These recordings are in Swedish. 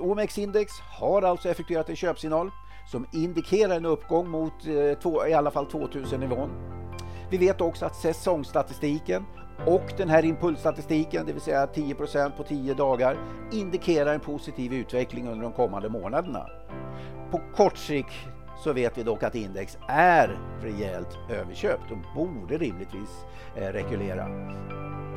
OMX-index har alltså effektuerat en köpsignal som indikerar en uppgång mot eh, två, i alla fall 2000-nivån. Vi vet också att säsongsstatistiken och den här impulsstatistiken, det vill säga 10% på 10 dagar, indikerar en positiv utveckling under de kommande månaderna. På kort sikt så vet vi dock att index är rejält överköpt och borde rimligtvis eh, rekulera.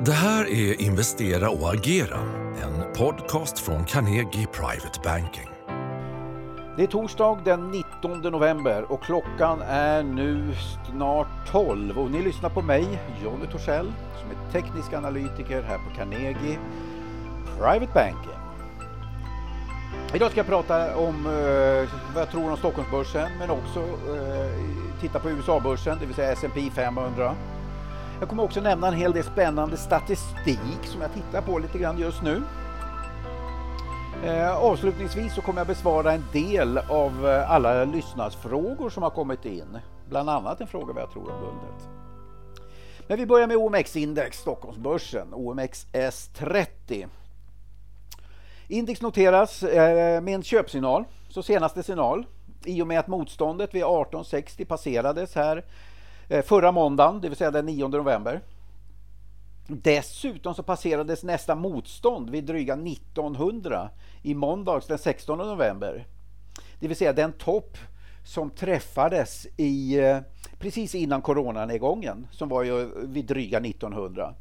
Det här är Investera och agera, en podcast från Carnegie Private Banking. Det är torsdag den 19 november och klockan är nu snart 12 och ni lyssnar på mig, Jonny Torssell, som är teknisk analytiker här på Carnegie Private Banking. Idag ska jag prata om eh, vad jag tror om Stockholmsbörsen men också eh, titta på USA-börsen, det vill säga S&P 500. Jag kommer också nämna en hel del spännande statistik som jag tittar på lite grann just nu. Eh, avslutningsvis så kommer jag besvara en del av eh, alla lyssnarsfrågor som har kommit in. Bland annat en fråga vad jag tror om guldet. Men vi börjar med OMX-index, Stockholmsbörsen, OMXS30. Index noteras eh, med en köpsignal, så senaste signal, i och med att motståndet vid 1860 passerades här Eh, förra måndagen, det vill säga den 9 november. Dessutom så passerades nästa motstånd vid dryga 1900 i måndags den 16 november. Det vill säga den topp som träffades i, eh, precis innan coronanedgången som var ju vid dryga 1900.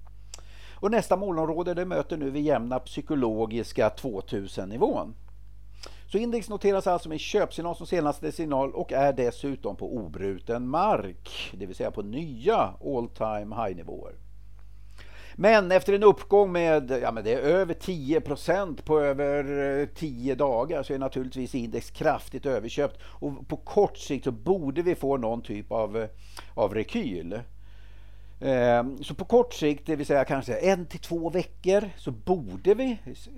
Och nästa målområde det möter nu vid jämna psykologiska 2000-nivån. Så index noteras alltså med köpsignal som senaste signal och är dessutom på obruten mark, det vill säga på nya all time high-nivåer. Men efter en uppgång med, ja, men det är över 10% på över eh, 10 dagar så är naturligtvis index kraftigt överköpt och på kort sikt så borde vi få någon typ av, eh, av rekyl. Ehm, så på kort sikt, det vill säga kanske en till två veckor, så borde vi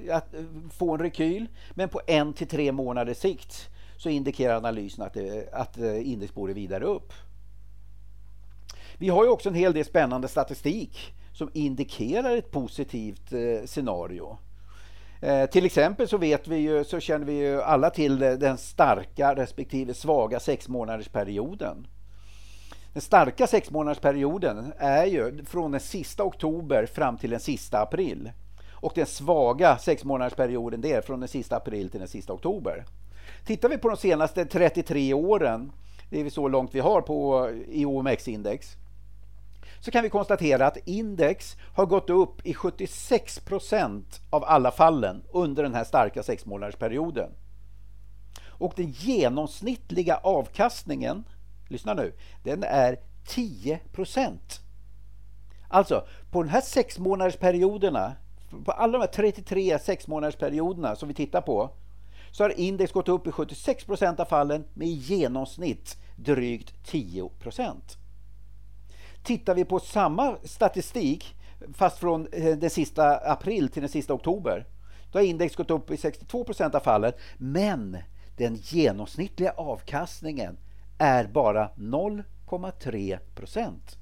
eh, få en rekyl. Men på en till tre månaders sikt så indikerar analysen att, det, att eh, index borde vidare upp. Vi har ju också en hel del spännande statistik som indikerar ett positivt scenario. Eh, till exempel så vet vi ju, så känner vi ju alla till den starka respektive svaga sexmånadersperioden. Den starka sexmånadersperioden är ju från den sista oktober fram till den sista april. Och den svaga sexmånadersperioden det är från den sista april till den sista oktober. Tittar vi på de senaste 33 åren, det är så långt vi har på i OMX-index, så kan vi konstatera att index har gått upp i 76 procent av alla fallen under den här starka sexmånadersperioden. Och den genomsnittliga avkastningen, lyssna nu, den är 10 procent. Alltså, på de här sexmånadersperioderna, på alla de här 33 sexmånadersperioderna som vi tittar på, så har index gått upp i 76 procent av fallen med i genomsnitt drygt 10 procent. Tittar vi på samma statistik, fast från eh, den sista april till den sista oktober, då har index gått upp i 62 procent av fallen, men den genomsnittliga avkastningen är bara 0,3 procent.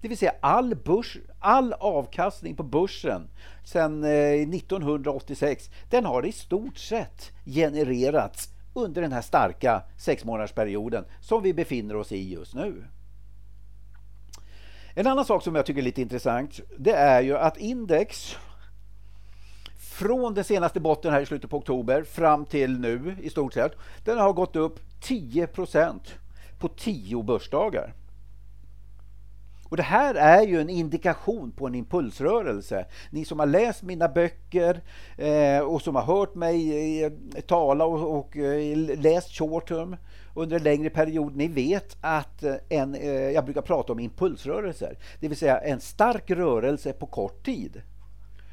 Det vill säga all, börs, all avkastning på börsen sedan 1986, eh, den har i stort sett genererats under den här starka sexmånadersperioden som vi befinner oss i just nu. En annan sak som jag tycker är lite intressant, det är ju att index från den senaste botten här i slutet på oktober fram till nu i stort sett, den har gått upp 10% på 10 börsdagar. Och Det här är ju en indikation på en impulsrörelse. Ni som har läst mina böcker eh, och som har hört mig eh, tala och, och eh, läst short term under en längre period. Ni vet att eh, en, eh, jag brukar prata om impulsrörelser, det vill säga en stark rörelse på kort tid.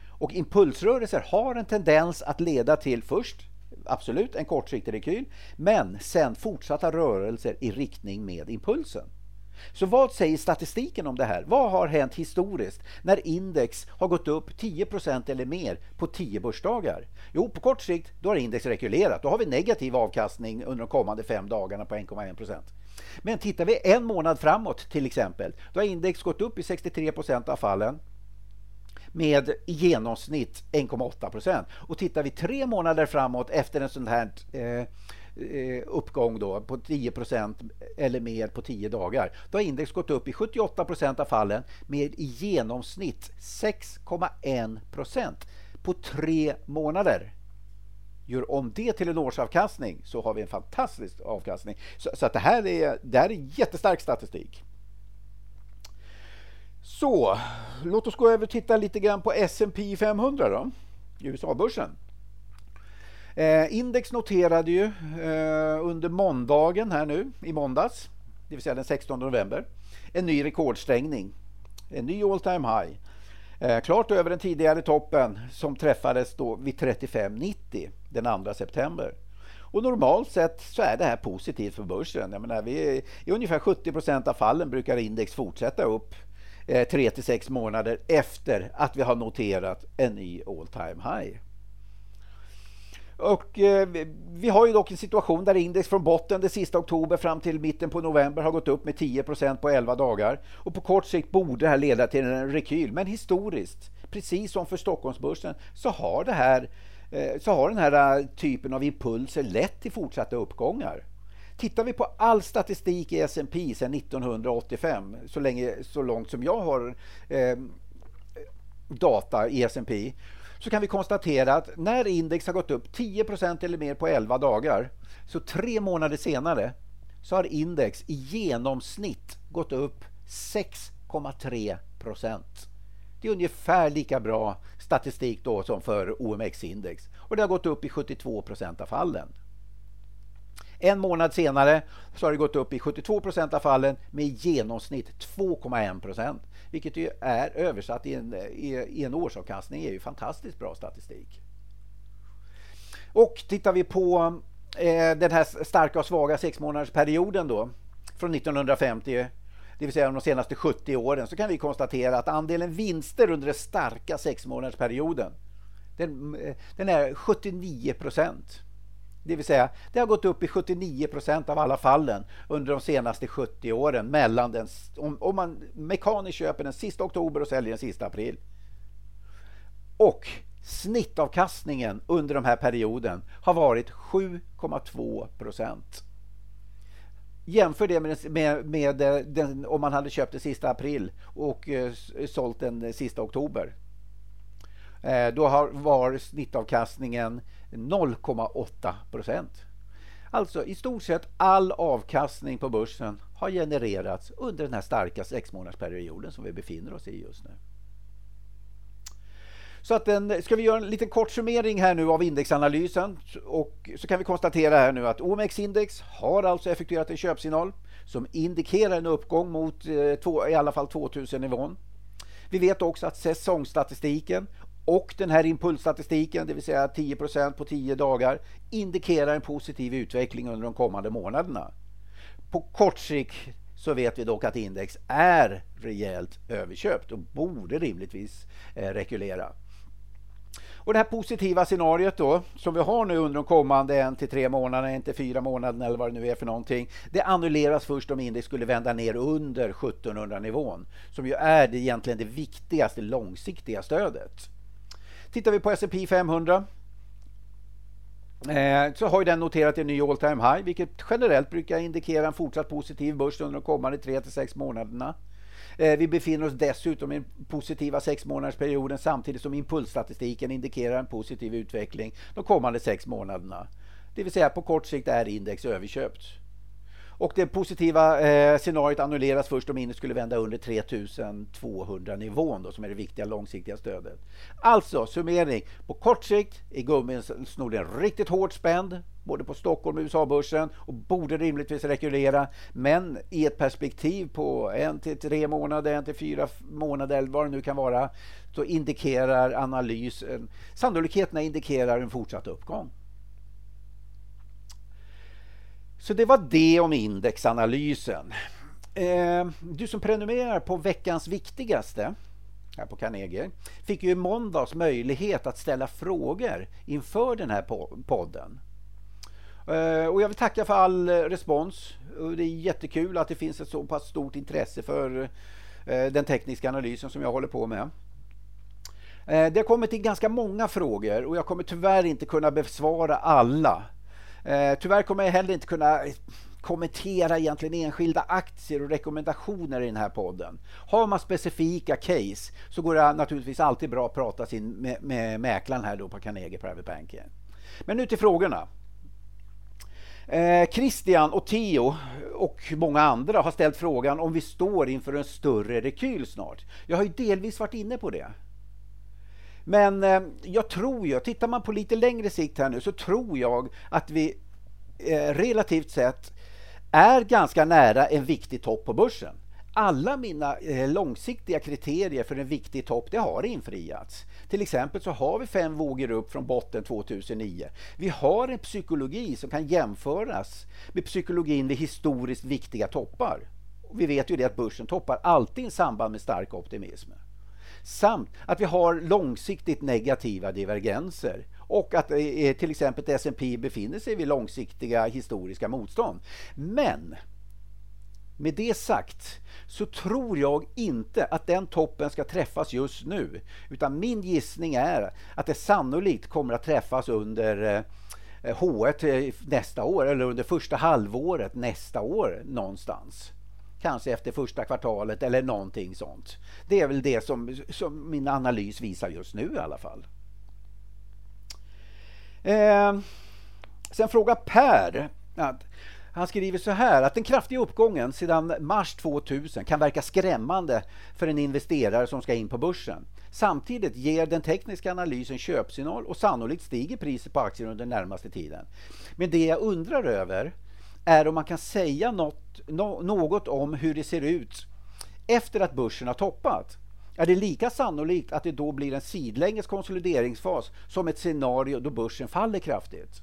Och impulsrörelser har en tendens att leda till först absolut en kortsiktig rekyl, men sen fortsatta rörelser i riktning med impulsen. Så vad säger statistiken om det här? Vad har hänt historiskt när index har gått upp 10% eller mer på 10 börsdagar? Jo, på kort sikt då har index rekylerat. Då har vi negativ avkastning under de kommande fem dagarna på 1,1% Men tittar vi en månad framåt till exempel, då har index gått upp i 63 av fallen med i genomsnitt 1,8 procent. Och tittar vi tre månader framåt efter en sån här eh, eh uppgång då på 10% eller mer på 10 dagar. Då har index gått upp i 78% av fallen med i genomsnitt 6,1% på tre månader. Gör om det till en årsavkastning så har vi en fantastisk avkastning. Så, så att det, här är, det här är jättestark statistik. Så, låt oss gå över och titta lite grann på S&P 500 då, USA-börsen. Eh, index noterade ju eh, under måndagen här nu i måndags, det vill säga den 16 november, en ny rekordstängning. En ny all time high. Eh, klart över den tidigare toppen som träffades då vid 35,90 den 2 september. Och normalt sett så är det här positivt för börsen. Jag menar, vi, I ungefär 70 procent av fallen brukar index fortsätta upp Eh, tre 3 till 6 månader efter att vi har noterat en ny all time high. Och eh, vi har ju dock en situation där index från botten det sista oktober fram till mitten på november har gått upp med 10% på 11 dagar. Och på kort sikt borde det här leda till en rekyl. Men historiskt, precis som för Stockholmsbörsen, så har, det här, eh, så har den här eh, typen av impulser lett till fortsatta uppgångar. Tittar vi på all statistik i S&P sedan 1985, så, länge, så långt som jag har eh, data i S&P så kan vi konstatera att när index har gått upp 10% eller mer på 11 dagar, så tre månader senare så har index i genomsnitt gått upp 6,3% Det är ungefär lika bra statistik då som för OMX-index. Och det har gått upp i 72 av fallen. En månad senare så har det gått upp i 72% av fallen med i genomsnitt 2,1% vilket ju är översatt i en, i, en årsavkastning är ju fantastiskt bra statistik. Och tittar vi på eh, den här starka och svaga sexmånadersperioden då från 1950 det vill säga de senaste 70 åren, så kan vi konstatera att andelen vinster under den starka sexmånadersperioden den, eh, den är 79 procent. Det vill säga, det har gått upp i 79 procent av alla fallen under de senaste 70 åren. Mellan den, om, om man mekaniskt köper den sista oktober och säljer den sista april. Och snittavkastningen under den här perioden har varit 7,2 procent. Jämför det med, med, med eh, den, om man hade köpt den sista april och eh, sålt den sista oktober. Eh, då har, var snittavkastningen 0,8 procent. Alltså i stort sett all avkastning på börsen har genererats under den här starka sexmånadersperioden som vi befinner oss i just nu. Så att den, ska vi göra en liten kort summering här nu av indexanalysen och så kan vi konstatera här nu att OMX-index har alltså effektuerat en köpsignal som indikerar en uppgång mot eh, två, i alla fall 2000-nivån. Vi vet också att säsongsstatistiken och den här impulsstatistiken, det vill säga 10% på 10 dagar, indikerar en positiv utveckling under de kommande månaderna. På kort sikt så vet vi dock att index är rejält överköpt och borde rimligtvis eh, rekulera. Och det här positiva scenariot då, som vi har nu under de kommande en till tre månaderna, en till fyra månader eller vad det nu är för någonting. Det annulleras först om index skulle vända ner under 1700 nivån, som ju är det egentligen det viktigaste långsiktiga stödet. Tittar vi på S&P 500 eh, så har den noterat en ny all time high, vilket generellt brukar indikera en fortsatt positiv börs under de kommande 3 till 6 månaderna. Eh, vi befinner oss dessutom i den positiva sexmånadersperioden samtidigt som impulsstatistiken indikerar en positiv utveckling de kommande sex månaderna. Det vill säga på kort sikt är index överköpt. Och det positiva eh, scenariot annulleras först om index skulle vända under 3200 nivån då, som är det viktiga långsiktiga stödet. Alltså summering. På kort sikt är gummisnodden riktigt hårt spänd både på Stockholm och USA-börsen och borde rimligtvis rekulera. Men i ett perspektiv på en till tre månader, en till fyra månader eller vad det nu kan vara så indikerar analysen, sannolikheterna indikerar en fortsatt uppgång. Så det var det om indexanalysen. Eh, du som prenumererar på veckans viktigaste här på Carnegie fick ju i måndags möjlighet att ställa frågor inför den här podden. Eh, och jag vill tacka för all eh, respons. Det är jättekul att det finns ett så pass stort intresse för den tekniska analysen som jag håller på med. Det har kommit in ganska många frågor och jag kommer tyvärr inte kunna besvara alla. Eh, tyvärr kommer jag heller inte kunna kommentera egentligen enskilda aktier och rekommendationer i den här podden. Har man specifika case så går det naturligtvis alltid bra att prata sin, med, med mäklaren här då på Carnegie Private Banking. Men nu till frågorna. Eh, Christian och Theo och många andra har ställt frågan om vi står inför en större rekyl snart. Jag har ju delvis varit inne på det. Men eh, jag tror ju, tittar man på lite längre sikt här nu så tror jag att vi eh, relativt sett är ganska nära en viktig topp på börsen. Alla mina eh, långsiktiga kriterier för en viktig topp det har infriats. Till exempel så har vi fem vågor upp från botten 2009. Vi har en psykologi som kan jämföras med psykologin vid historiskt viktiga toppar. Vi vet ju det att börsen toppar alltid i samband med stark optimism. Samt att vi har långsiktigt negativa divergenser och att eh, eh, till exempel S&P befinner sig vid långsiktiga historiska motstånd. Men med det sagt så tror jag inte att den toppen ska träffas just nu. Utan min gissning är att det sannolikt kommer att träffas under eh, H1 nästa år eller under första halvåret nästa år någonstans. Kanske efter första kvartalet eller någonting sånt. Det är väl det som, som min analys visar just nu i alla fall. Eh, sen frågar Per att han skriver så här att den kraftiga uppgången sedan mars 2000 kan verka skrämmande för en investerare som ska in på börsen. Samtidigt ger den tekniska analysen köpsignal och sannolikt stiger priset på aktier under den närmaste tiden. Men det jag undrar över är om man kan säga något, något om hur det ser ut efter att börsen har toppat. Är det lika sannolikt att det då blir en sidlänges konsolideringsfas som ett scenario då börsen faller kraftigt?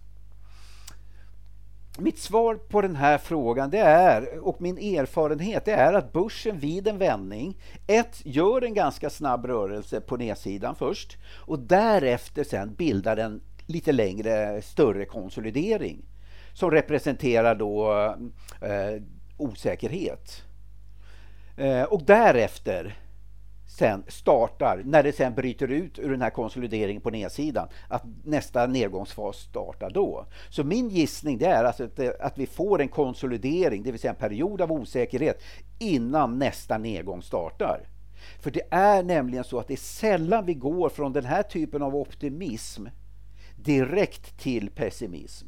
Mitt svar på den här frågan det är, och min erfarenhet det är att börsen vid en vändning ett, gör en ganska snabb rörelse på nedsidan först och därefter sen bildar en lite längre större konsolidering som representerar då eh, osäkerhet. Eh, och därefter sen startar, när det sen bryter ut ur den här konsolideringen på nedsidan, att nästa nedgångsfas startar då. Så min gissning det är alltså att, att vi får en konsolidering, det vill säga en period av osäkerhet, innan nästa nedgång startar. För det är nämligen så att det är sällan vi går från den här typen av optimism direkt till pessimism.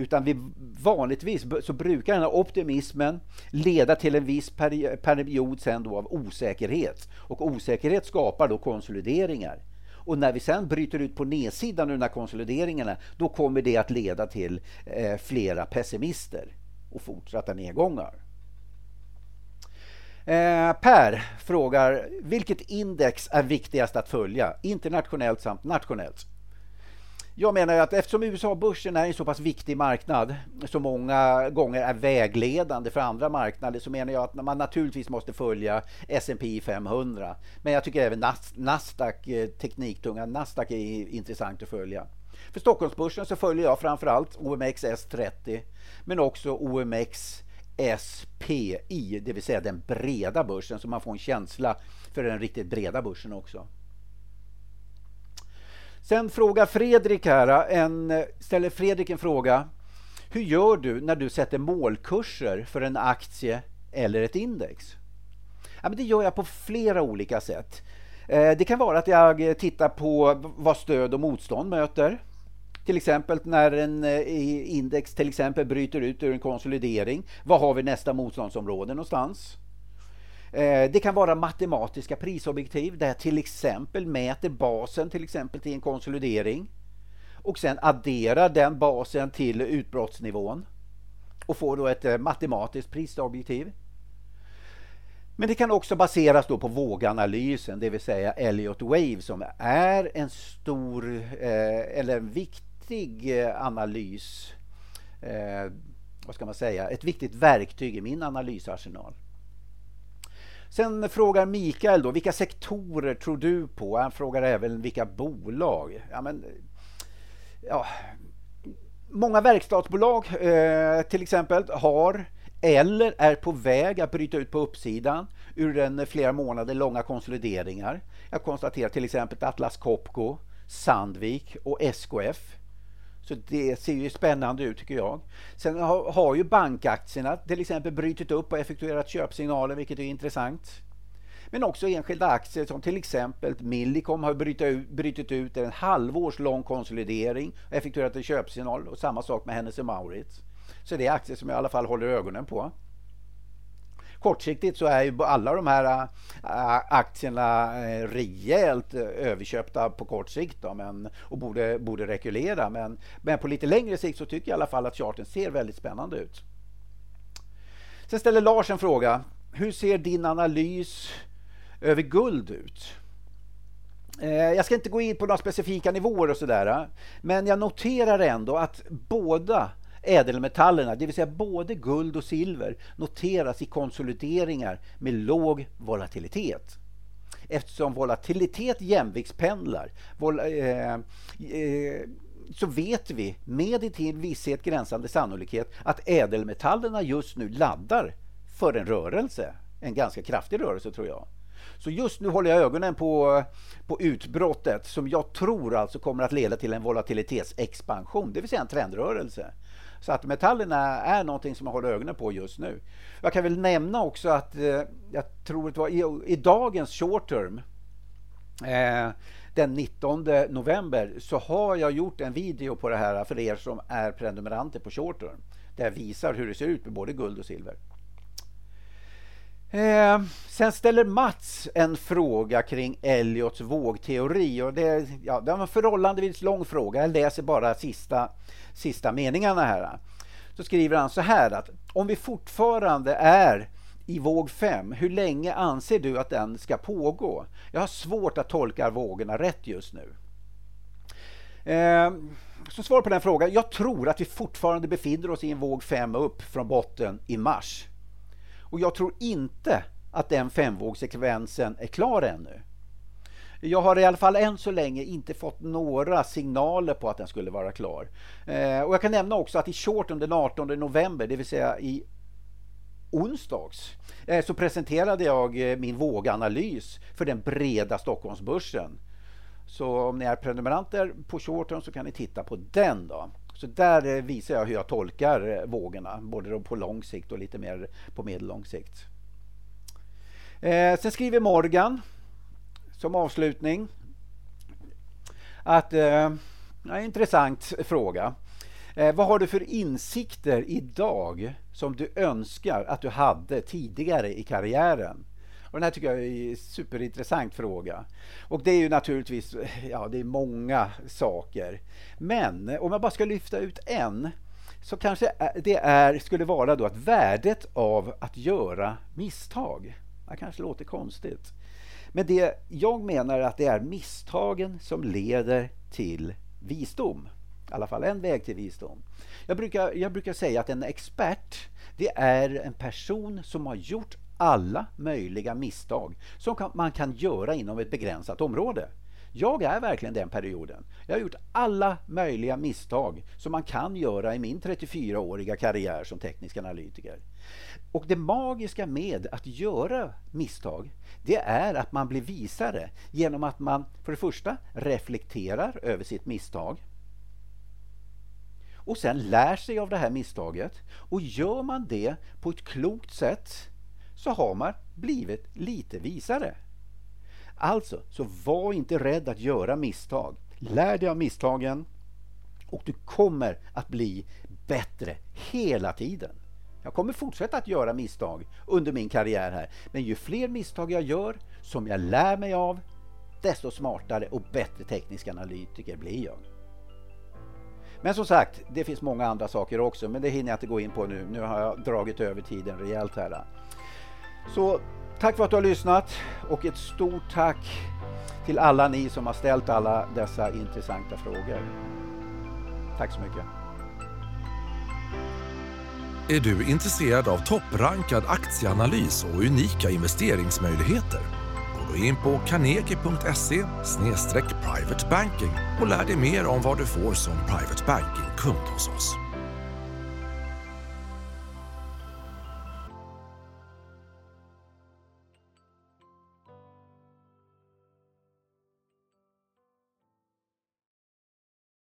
Utan vi, vanligtvis så brukar den här optimismen leda till en viss period sen då av osäkerhet. Och osäkerhet skapar då konsolideringar. Och när vi sen bryter ut på nedsidan av de här konsolideringarna då kommer det att leda till eh, flera pessimister och fortsatta nedgångar. Eh, per frågar vilket index är viktigast att följa internationellt samt nationellt? Jag menar att eftersom USA-börsen är en så pass viktig marknad som många gånger är vägledande för andra marknader så menar jag att man naturligtvis måste följa S&P 500. Men jag tycker även Nasdaq, eh, tekniktunga Nasdaq är intressant att följa. För Stockholmsbörsen så följer jag framförallt OMXS30 men också OMX SPI, det vill säga den breda börsen så man får en känsla för den riktigt breda börsen också. Sen frågar Fredrik här, eh, en, eh, ställer Fredrik en fråga. Hur gör du när du sätter målkurser för en aktie eller ett index? Ja, men det gör jag på flera olika sätt. Eh, det kan vara att jag tittar på vad stöd och motstånd möter. Till exempel när en index till exempel bryter ut ur en konsolidering. Vad har vi nästa motståndsområde någonstans? Eh, det kan vara matematiska prisobjektiv där jag till exempel mäter basen till exempel till en konsolidering och sen adderar den basen till utbrottsnivån och får då ett eh, matematiskt prisobjektiv. Men det kan också baseras då på våganalysen, det vill säga Elliott Wave som är en stor eh, eller en viktig analys. vad ska man säga? Ett viktigt verktyg i min analysarsenal. Sen frågar Mikael då, vilka sektorer tror du på? Han frågar även vilka bolag. Ja, men, ja, många verkstadsbolag eh, till exempel har eller är på väg att bryta ut på uppsidan. ur den flera månader långa konsolideringar. Jag konstaterar till exempel Atlas Copco, Sandvik och SKF så det ser ju spännande ut tycker jag. Sen har, har ju bankaktierna till exempel brutit upp och effektuerat köpsignaler vilket är intressant. Men också enskilda aktier som till exempel Millicom har brutit ut en halvårs lång konsolidering och effektuerat en köpsignal och samma sak med Hennes Mauritz. Så det är aktier som jag i alla fall håller ögonen på. Kortsiktigt så är ju alla de här äh, aktierna äh, rejält äh, överköpta på kort sikt då, men, och borde, borde rekulera. Men, men på lite längre sikt så tycker jag i alla fall att charten ser väldigt spännande ut. Sen ställer Lars en fråga. Hur ser din analys över guld ut? Eh, jag ska inte gå in på några specifika nivåer och sådär, men jag noterar ändå att båda Ädelmetallerna, det vill säga både guld och silver, noteras i konsolideringar med låg volatilitet. Eftersom volatilitet jämviktspendlar vol eh, eh, så vet vi med till visshet gränsande sannolikhet att ädelmetallerna just nu laddar för en rörelse. En ganska kraftig rörelse tror jag. Så just nu håller jag ögonen på, eh, på utbrottet som jag tror alltså kommer att leda till en volatilitetsexpansion, det vill säga en trendrörelse. Så att metallerna är någonting som jag håller ögonen på just nu. Jag kan väl nämna också att eh, jag tror att det var i, i dagens short term eh, den 19 november så har jag gjort en video på det här för er som är prenumeranter på short term. Där jag visar hur det ser ut med både guld och silver. Eh, sen ställer Mats en fråga kring Elliots vågteori. Och det, ja, det var en förhållandevis lång fråga. Jag läser bara sista, sista meningarna här. Så skriver han så här att om vi fortfarande är i våg 5, hur länge anser du att den ska pågå? Jag har svårt att tolka vågorna rätt just nu. Eh, så svar på den frågan. Jag tror att vi fortfarande befinner oss i en våg 5 upp från botten i mars. Och jag tror inte att den femvågssekvensen är klar ännu. Jag har i alla fall än så länge inte fått några signaler på att den skulle vara klar. Eh, och jag kan nämna också att i shorten den 18 november, det vill säga i onsdags, eh, så presenterade jag eh, min våganalys för den breda Stockholmsbörsen. Så om ni är prenumeranter på shorten så kan ni titta på den. då. Så där eh, visar jag hur jag tolkar eh, vågorna, både på lång sikt och lite mer på medellång sikt. Eh, sen skriver Morgan som avslutning att, eh, ja, intressant fråga. Eh, vad har du för insikter idag som du önskar att du hade tidigare i karriären? Och den här tycker jag är en superintressant fråga. Och det är ju naturligtvis ja, det är många saker. Men om jag bara ska lyfta ut en så kanske det är, skulle vara då att värdet av att göra misstag. Det kanske låter konstigt. Men det, jag menar att det är misstagen som leder till visdom. I alla fall en väg till visdom. Jag brukar, jag brukar säga att en expert det är en person som har gjort alla möjliga misstag som man kan göra inom ett begränsat område. Jag är verkligen den perioden. Jag har gjort alla möjliga misstag som man kan göra i min 34-åriga karriär som teknisk analytiker. Och det magiska med att göra misstag, det är att man blir visare genom att man för det första reflekterar över sitt misstag och sen lär sig av det här misstaget. Och gör man det på ett klokt sätt så har man blivit lite visare. Alltså, så var inte rädd att göra misstag. Lär dig av misstagen och du kommer att bli bättre hela tiden. Jag kommer fortsätta att göra misstag under min karriär här. Men ju fler misstag jag gör, som jag lär mig av, desto smartare och bättre teknisk analytiker blir jag. Men som sagt, det finns många andra saker också, men det hinner jag inte gå in på nu. Nu har jag dragit över tiden rejält här. Så tack för att du har lyssnat och ett stort tack till alla ni som har ställt alla dessa intressanta frågor. Tack så mycket. Är du intresserad av topprankad aktieanalys och unika investeringsmöjligheter? Gå då in på carnegie.se private banking och lär dig mer om vad du får som private banking-kund hos oss.